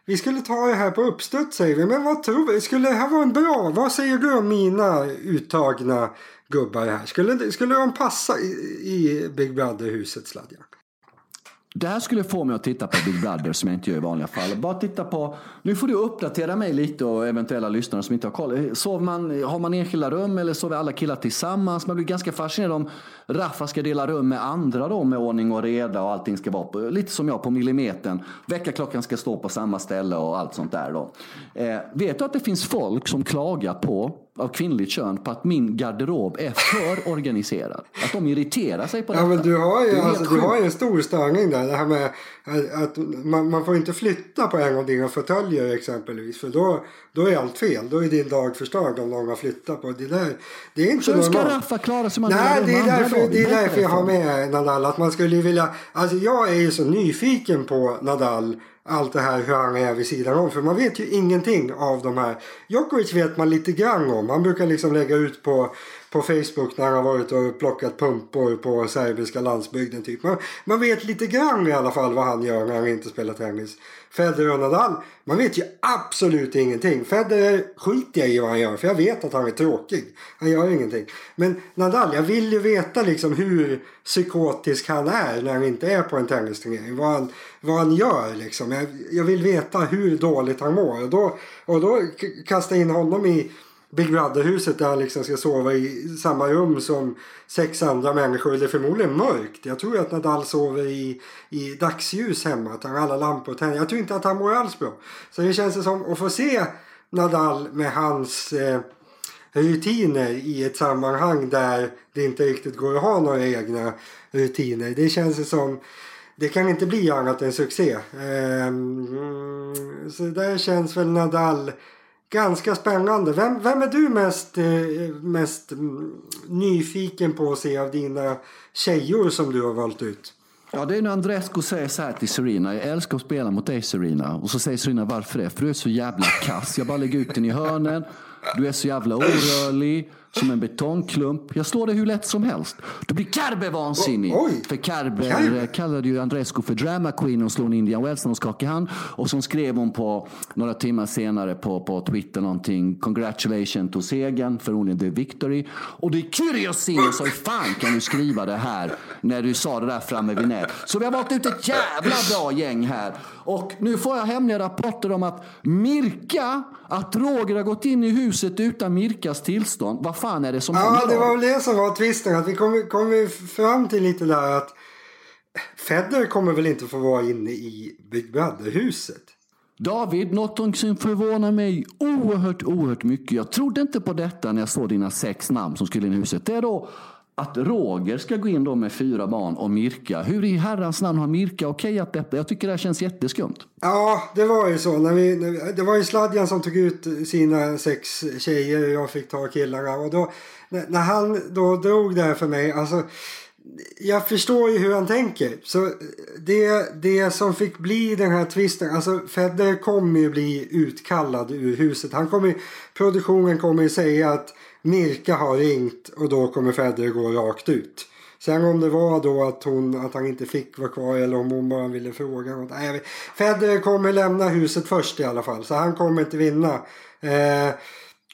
vi skulle ta det här på uppstuds säger vi. Men vad tror vi? Skulle det här vara en bra? Vad säger du om mina uttagna gubbar här? Skulle, skulle de passa i, i Big Brother-huset Sladja? Det här skulle få mig att titta på Big Brother som jag inte gör i vanliga fall. Bara titta på, nu får du uppdatera mig lite och eventuella lyssnare som inte har koll. Sov man, har man enskilda rum eller sover alla killar tillsammans? Man blir ganska fascinerad om Raffa ska dela rum med andra då med ordning och reda och allting ska vara på, lite som jag på millimetern. Väckarklockan ska stå på samma ställe och allt sånt där då. Eh, vet du att det finns folk som klagar på av kvinnligt kön på att min garderob är för organiserad. Att de irriterar sig på detta. Ja, men du har ju, alltså, du har ju en stor störning där. Det här med att man, man får inte flytta på en av dina fåtöljer exempelvis. För då, då är allt fel. Då är din dag förstörd om någon har flyttat på det där. Det är inte Så ska Raffa klara sig Nej, det är därför, det är därför jag har med Nadal. Att man skulle vilja... Alltså jag är ju så nyfiken på Nadal allt det här hur han är vid sidan om. För man vet ju ingenting av de här. Djokovic vet man lite grann om. Han brukar liksom lägga ut på, på Facebook när han har varit och plockat pumpor på serbiska landsbygden. Typ. Man, man vet lite grann i alla fall vad han gör när han inte spelar tennis. Federer och Nadal, man vet ju absolut ingenting. Federer skiter jag i vad han gör för jag vet att han är tråkig. Han gör ingenting. Men Nadal, jag vill ju veta liksom hur psykotisk han är när han inte är på en tennisturnering. Vad han, vad han gör liksom. Jag, jag vill veta hur dåligt han mår. Och då, och då kasta in honom i Big Brother-huset där han liksom ska sova i samma rum som sex andra människor. Det är förmodligen mörkt. Jag tror att Nadal sover i, i dagsljus hemma. Att han har alla lampor tända. Jag tror inte att han mår alls bra. Så det känns som att få se Nadal med hans eh, rutiner i ett sammanhang där det inte riktigt går att ha några egna rutiner. Det känns som det kan inte bli annat än succé. Eh, så där känns väl Nadal ganska spännande. Vem, vem är du mest, eh, mest nyfiken på att se av dina tjejor som du har valt ut? Ja, det är när Andrescu säger så här till Serena. Jag älskar att spela mot dig Serena. Och så säger Serena varför det? För du är så jävla kass. Jag bara lägger ut den i hörnen. Du är så jävla orörlig. Som en betongklump. Jag slår dig hur lätt som helst. Då blir Kerber vansinnig. För eh, kallade ju Andrescu för drama queen och slog en Indian Wells när de skakade hand. Och så skrev hon på några timmar senare på, på Twitter någonting. Congratulations to segern, förmodligen the victory. Och det är Kyrgios sa hur fan kan du skriva det här när du sa det där framme vid nät. Så vi har valt ut ett jävla bra gäng här. Och nu får jag hemliga rapporter om att Mirka, att Roger har gått in i huset utan Mirkas tillstånd. Vad fan är det som Ja, händer? det då? var väl det som var twisten. Att vi kom, kom vi fram till lite där att Federer kommer väl inte få vara inne i Big Brother-huset. David, något som förvånar mig oerhört, oerhört mycket. Jag trodde inte på detta när jag såg dina sex namn som skulle in i huset. Det är då att Roger ska gå in då med fyra barn och Mirka. Hur i herrans namn har Mirka okejat detta? Jag tycker det här känns jätteskumt. Ja, det var ju så. När vi, när vi, det var ju Sladjan som tog ut sina sex tjejer och jag fick ta killarna. Och då, när, när han då drog det här för mig, alltså jag förstår ju hur han tänker. Så det, det som fick bli den här tvisten... alltså Federer kommer ju bli utkallad ur huset. Han kommer, produktionen kommer ju säga att Mirka har ringt och då kommer Federer gå rakt ut. Sen om det var då att, hon, att han inte fick vara kvar eller om hon bara ville fråga något. Nej, Federer kommer lämna huset först i alla fall så han kommer inte vinna. Eh,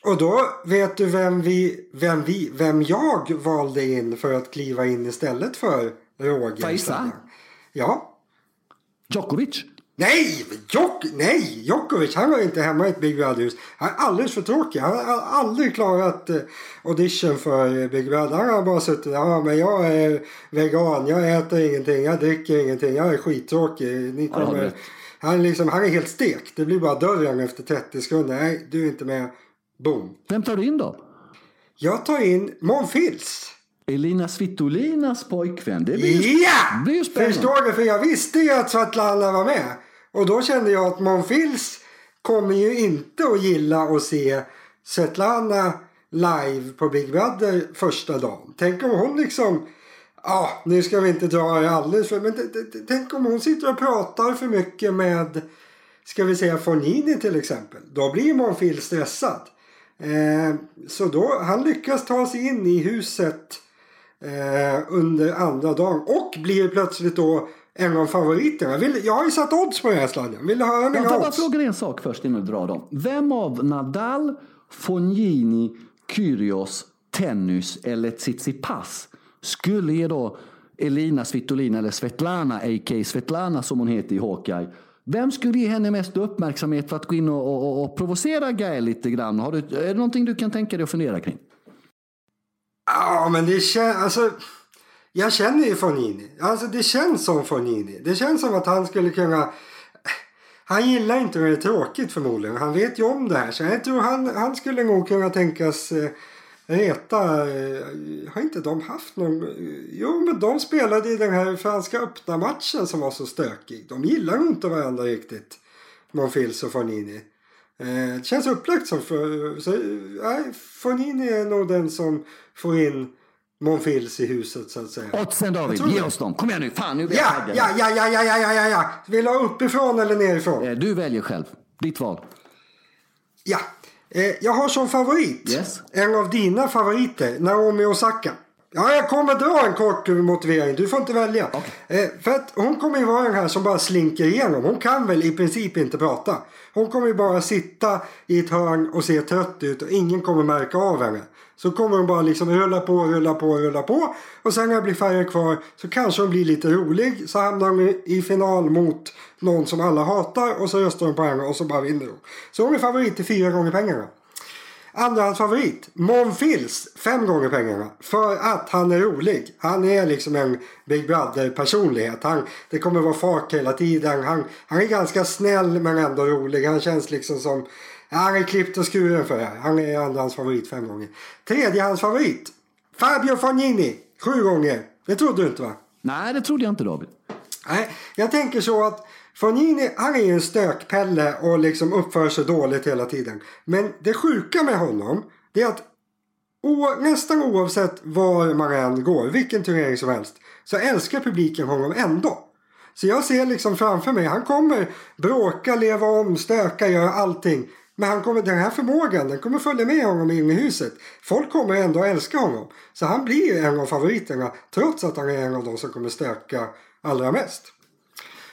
och då vet du vem, vi, vem, vi, vem jag valde in för att kliva in istället för Roger? Faiza? Ja. Djokovic? Nej, Jok nej, Djokovic han var inte hemma i ett Big Brother-hus. Han är alldeles för tråkig. Han har aldrig klarat eh, audition för eh, Big Brother. Han har bara suttit där. Ja, men jag är vegan. Jag äter ingenting. Jag dricker ingenting. Jag är skittråkig. Ni kommer... han, är liksom, han är helt stekt. Det blir bara dörren efter 30 sekunder. Nej, du är inte med. Boom. Vem tar du in då? Jag tar in Måns Fils. Elina Svitolinas pojkvän. Det blir ju, Ja! blir ju spännande. Förstår du? För jag visste ju att Svetlana var med. Och då kände jag att Monfils kommer ju inte att gilla att se Svetlana live på Big Brother första dagen. Tänk om hon liksom... Ja, nu ska vi inte dra det alldeles för... Men t- t- tänk om hon sitter och pratar för mycket med... Ska vi säga Fornini till exempel. Då blir Måns stressad. Eh, så då, han lyckas ta sig in i huset eh, under andra dagen och blir plötsligt då en av favoriterna. Vill, jag har ju satt odds på den här sladden. Vill du höra Jag mina får bara odds? fråga dig en sak först innan du drar dem. Vem av Nadal, Fognini, Kyrgios, Tennis eller Tsitsipas skulle ge då Elina Svitolina eller Svetlana, a.k.a. Svetlana som hon heter i Hawkeye. Vem skulle ge henne mest uppmärksamhet för att gå in och, och, och provocera Gael lite grann? Har du, är det någonting du kan tänka dig att fundera kring? Ja, men det känns... Alltså, jag känner ju Fonini. Alltså, det känns som Fonini. Det känns som att han skulle kunna... Han gillar inte när det är tråkigt förmodligen. Han vet ju om det här. Så jag tror han, han skulle nog kunna tänkas eh, reta... Eh, har inte de haft någon... Jo, men de spelade i den här franska öppna matchen som var så stökig. De gillar nog inte varandra riktigt. Monfils och Fonini. Eh, det känns upplagt som för... Så, eh, nej, Fornini är nog den som får in Monfils i huset så att säga. Oddsen David, ge oss dem. Kom igen nu, fan nu blir jag Ja, taggad. ja, ja, ja, ja, ja, ja, ja, ja. Vill du ha uppifrån eller nerifrån? Eh, Du väljer själv. Ditt val. Ja. Eh, jag har som favorit Yes. en av dina favoriter, Naomi Osaka. Ja, jag kommer dra en kort motivering. Du får inte välja. Eh, för att hon kommer ju vara den här som bara slinker igenom. Hon kan väl i princip inte prata. Hon kommer ju bara sitta i ett hörn och se trött ut och ingen kommer märka av henne. Så kommer hon bara liksom rulla på, rulla på, rulla på. Och sen när det blir färre kvar så kanske hon blir lite rolig. Så hamnar de i final mot någon som alla hatar och så röstar hon på henne och så bara vinner hon. Så hon är favorit till fyra gånger pengarna. Andrahandsfavorit, Mon Monfils, fem gånger pengarna. För att han är rolig. Han är liksom en Big Brother-personlighet. Han, det kommer vara fart hela tiden. Han, han är ganska snäll men ändå rolig. Han känns liksom som... Han är klippt och skuren för det här. Han är andrahandsfavorit fem gånger. Tredjehandsfavorit, Fabio Fognini, sju gånger. Det trodde du inte va? Nej, det trodde jag inte David. Nej, jag tänker så att Fonini, han är ju en stökpelle och liksom uppför sig dåligt hela tiden. Men det sjuka med honom, det är att o, nästan oavsett var man än går, vilken turnering som helst, så älskar publiken honom ändå. Så jag ser liksom framför mig, han kommer bråka, leva om, stöka, göra allting. Men han kommer, den här förmågan den kommer följa med honom in i huset. Folk kommer ändå älska honom. Så han blir en av favoriterna trots att han är en av de som kommer stöka allra mest.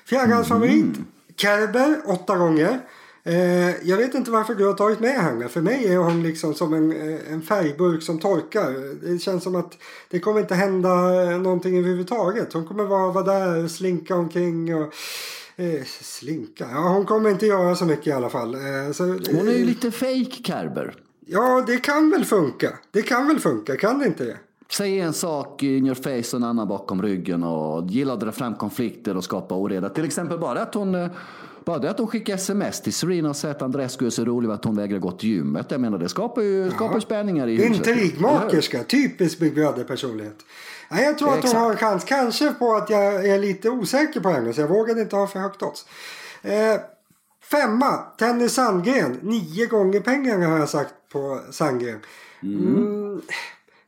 Fjärdehandsfavorit mm. Kerber åtta gånger. Eh, jag vet inte varför du har tagit med henne. För mig är hon liksom som en, eh, en färgburk som torkar. Det känns som att det kommer inte hända någonting överhuvudtaget. Hon kommer vara, vara där, slinka omkring och Eh, slinka? Ja, hon kommer inte göra så mycket i alla fall. Eh, så, hon är ju lite fake Kerber. Ja, det kan väl funka. Det kan väl funka, kan det inte det? Säg en sak in your face och en annan bakom ryggen och gilla att dra fram konflikter och skapa oreda. Till exempel bara att hon eh, bara det att hon skickar sms till Serena och säger att Andrescu är så rolig att hon vägrar gå till gymmet. Jag menar det skapar ju skapar spänningar i huset. Intrigmakerska, typisk Big Brother-personlighet. Nej, jag tror att hon har en chans. Kanske på att jag är lite osäker på henne så jag vågade inte ha för högt odds. Eh, femma, Tenny Sandgren. Nio gånger pengarna har jag sagt på Sandgren. Mm. Mm,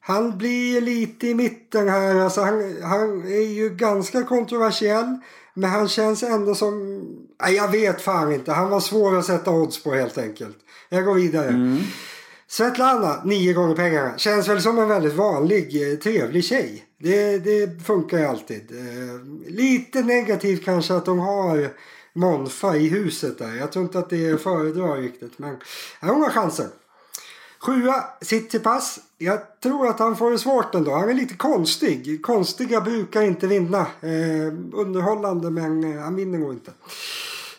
han blir lite i mitten här. Alltså han, han är ju ganska kontroversiell. Men han känns ändå som... Nej, jag vet fan inte. Han var svår att sätta odds på helt enkelt. Jag går vidare. Mm. Svetlana, nio gånger pengarna. Känns väl som en väldigt vanlig, eh, trevlig tjej. Det, det funkar ju alltid. Eh, lite negativt kanske att de har Monfa i huset där. Jag tror inte att det är föredrar riktigt. Men ja, hon har chansen. Sjua, pass. Jag tror att han får det svårt ändå. Han är lite konstig. Konstiga brukar inte vinna. Eh, underhållande men eh, han vinner nog inte.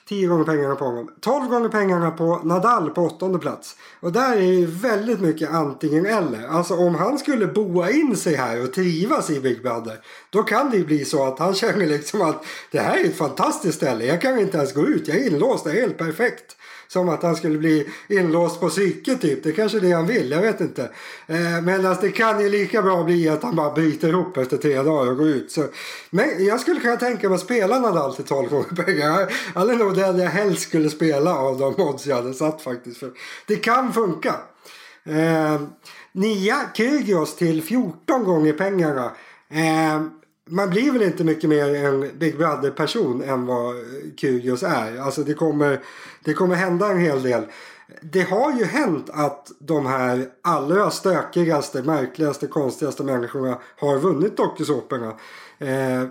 10 gånger pengarna på honom. 12 gånger pengarna på Nadal på åttonde plats. Och där är ju väldigt mycket antingen eller. Alltså om han skulle boa in sig här och trivas i Big Brother. Då kan det ju bli så att han känner liksom att det här är ett fantastiskt ställe. Jag kan inte ens gå ut. Jag är inlåst. Det är helt perfekt. Som att han skulle bli inlåst på psyket typ. Det är kanske är det han vill, jag vet inte. Eh, men alltså, det kan ju lika bra bli att han bara bryter ihop efter tre dagar och går ut. Så, men jag skulle kunna tänka mig att spela Nadal till 12 gånger pengar. Han är nog den jag helst skulle spela av de odds jag hade satt faktiskt. För det kan funka. Eh, nia Kyrgios till 14 gånger pengarna. Eh, man blir väl inte mycket mer en Big Brother-person än vad Kyrgios är. Alltså det kommer, det kommer hända en hel del. Det har ju hänt att de här allra stökigaste, märkligaste, konstigaste människorna har vunnit dokusåporna. Eh,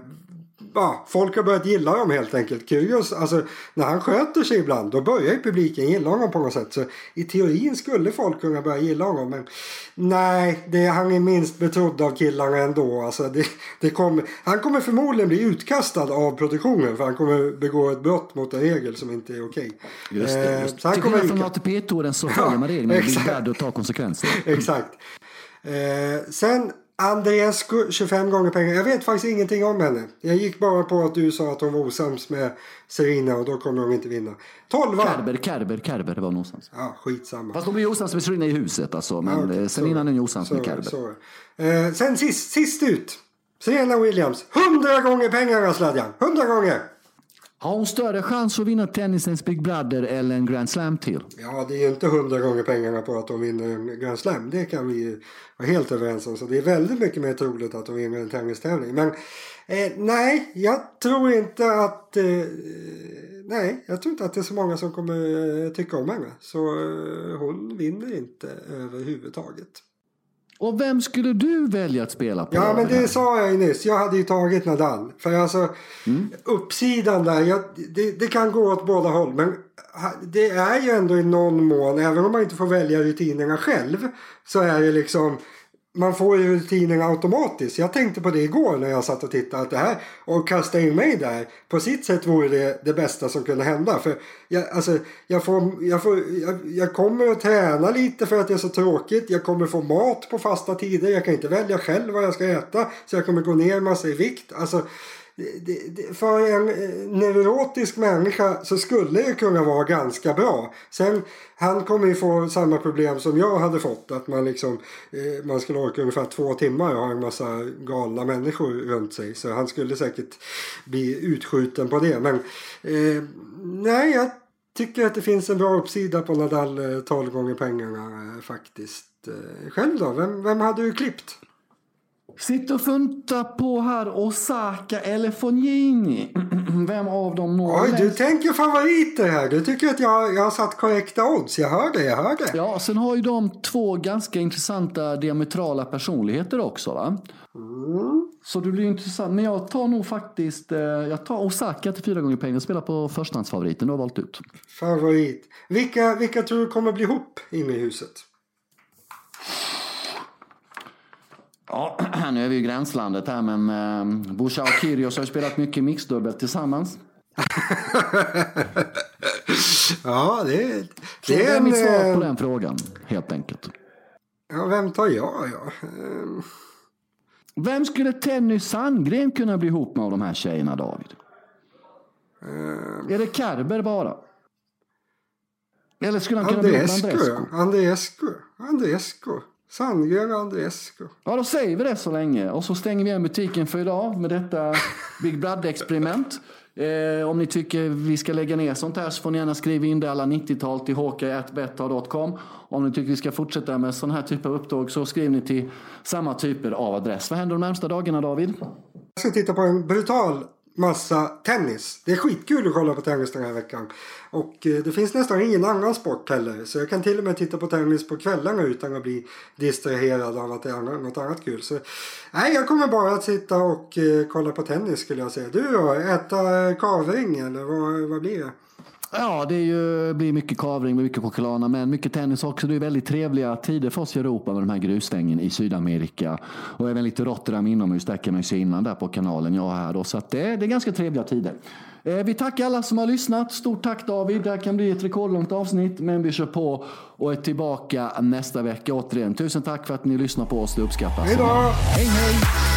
ja, folk har börjat gilla dem helt enkelt. Kyrgios, alltså när han sköter sig ibland då börjar ju publiken gilla honom på något sätt. Så i teorin skulle folk kunna börja gilla honom. Men nej, det, han är minst betrodd av killarna ändå. Alltså, det, det kommer, han kommer förmodligen bli utkastad av produktionen för han kommer begå ett brott mot en regel som inte är okej. Just det. Just. Eh, Till skillnad från ATP-touren så följer man regeln och blir värd att ta konsekvenser. [laughs] exakt. Eh, sen Andreescu 25 gånger pengar. Jag vet faktiskt ingenting om henne. Jag gick bara på att du sa att hon var osams med Serena och då kommer hon inte vinna. 12 Kerber, Kerber, Kerber var hon osams. Ja, skitsamma. Fast hon blir osams med Serena i huset alltså. Men ja, okay. Eh, Serena är osams så, med Kerber. Så. Eh, sen sist, sist ut. Serena Williams. 100 gånger pengarna Sladjan. 100 gånger. Har hon större chans att vinna tennisens Big Brother eller en Grand Slam till? Ja, det är ju inte hundra gånger pengarna på att hon vinner en Grand Slam. Det kan vi vara helt överens om. Så det är väldigt mycket mer troligt att hon vinner en tennistävling. Men eh, nej, jag tror inte att... Eh, nej, jag tror inte att det är så många som kommer eh, tycka om henne. Så eh, hon vinner inte överhuvudtaget. Och vem skulle du välja att spela på? Ja, men det sa jag ju nyss. Jag hade ju tagit Nadal. För alltså, mm. uppsidan där, jag, det, det, kan gå åt båda håll. Men det är ju ändå i någon mån, även om man inte får välja rutinerna själv, så är det liksom man får ju rutinerna automatiskt. Jag tänkte på det igår när jag satt och tittade. Att det här, och kasta in mig där. På sitt sätt vore det det bästa som kunde hända. För jag, alltså, jag, får, jag, får, jag, jag kommer att träna lite för att det är så tråkigt. Jag kommer få mat på fasta tider. Jag kan inte välja själv vad jag ska äta. Så jag kommer gå ner massa i vikt. Alltså, det, det, för en eh, neurotisk människa så skulle det kunna vara ganska bra. Sen, han kommer ju få samma problem som jag hade fått. Att man liksom, eh, man skulle orka ungefär två timmar och ha en massa galna människor runt sig. Så han skulle säkert bli utskjuten på det. Men eh, nej, jag tycker att det finns en bra uppsida på Nadal eh, 12 gånger pengarna eh, faktiskt. Själv då? Vem, vem hade du klippt? Sitter och funtar på här Osaka eller Fognini. [clears throat] vem av dem når Oj, du tänker favoriter här. Du tycker att jag, jag har satt korrekta odds. Jag hör det, jag hör det. Ja, sen har ju de två ganska intressanta diametrala personligheter också. Va? Så det blir intressant. Men jag tar nog faktiskt eh, jag tar Osaka till fyra gånger pengar och spelar på förstahandsfavoriten du har valt ut. Favorit. Vilka, vilka tror du kommer bli ihop inne i huset? Ja, [clears throat] nu är vi i gränslandet här men eh, Busha och Kyrgios har spelat mycket mixdubbel tillsammans. [laughs] Ja, det, Så det det är en... mitt svar på eh, den frågan, helt enkelt. Ja, vem tar jag? Ja. Ehm, Vem skulle Tenny Sandgren kunna bli ihop med av de här tjejerna, David? Är det Kerber bara? Eller skulle han kunna bli ihop med Andrescu. Andrescu? Andrescu. Sandgren och Andrescu. Ja, då säger vi det så länge. Och så stänger vi igen butiken för idag med detta Big Brother-experiment. Eh, om ni tycker vi ska lägga ner sånt här så får ni gärna skriva in det alla 90-tal till håka.betta.com. Om ni tycker vi ska fortsätta med sån här typ av uppdrag så skriver ni till samma typer av adress. Vad händer de närmsta dagarna David? Jag ska titta på en brutal massa tennis. Det är skitkul att kolla på tennis den här veckan. Och eh, det finns nästan ingen annan sport heller. Så jag kan till och med titta på tennis på kvällarna utan att bli distraherad av att det är något annat kul. Så nej, jag kommer bara att sitta och eh, kolla på tennis skulle jag säga. Du då? Äta eh, kavring eller vad, vad blir det? Ja, det är ju, blir mycket kavring mycket choklad, men mycket tennis också. Det är väldigt trevliga tider för oss i Europa med de här grusstängen i Sydamerika. Och även lite Rotterdam inomhus, där kan man ju se innan där på kanalen jag här då. Så det, det är ganska trevliga tider. Eh, vi tackar alla som har lyssnat. Stort tack David. Det här kan bli ett rekordlångt avsnitt, men vi kör på och är tillbaka nästa vecka återigen. Tusen tack för att ni lyssnar på oss. Det uppskattas. Hej då! Hej hej!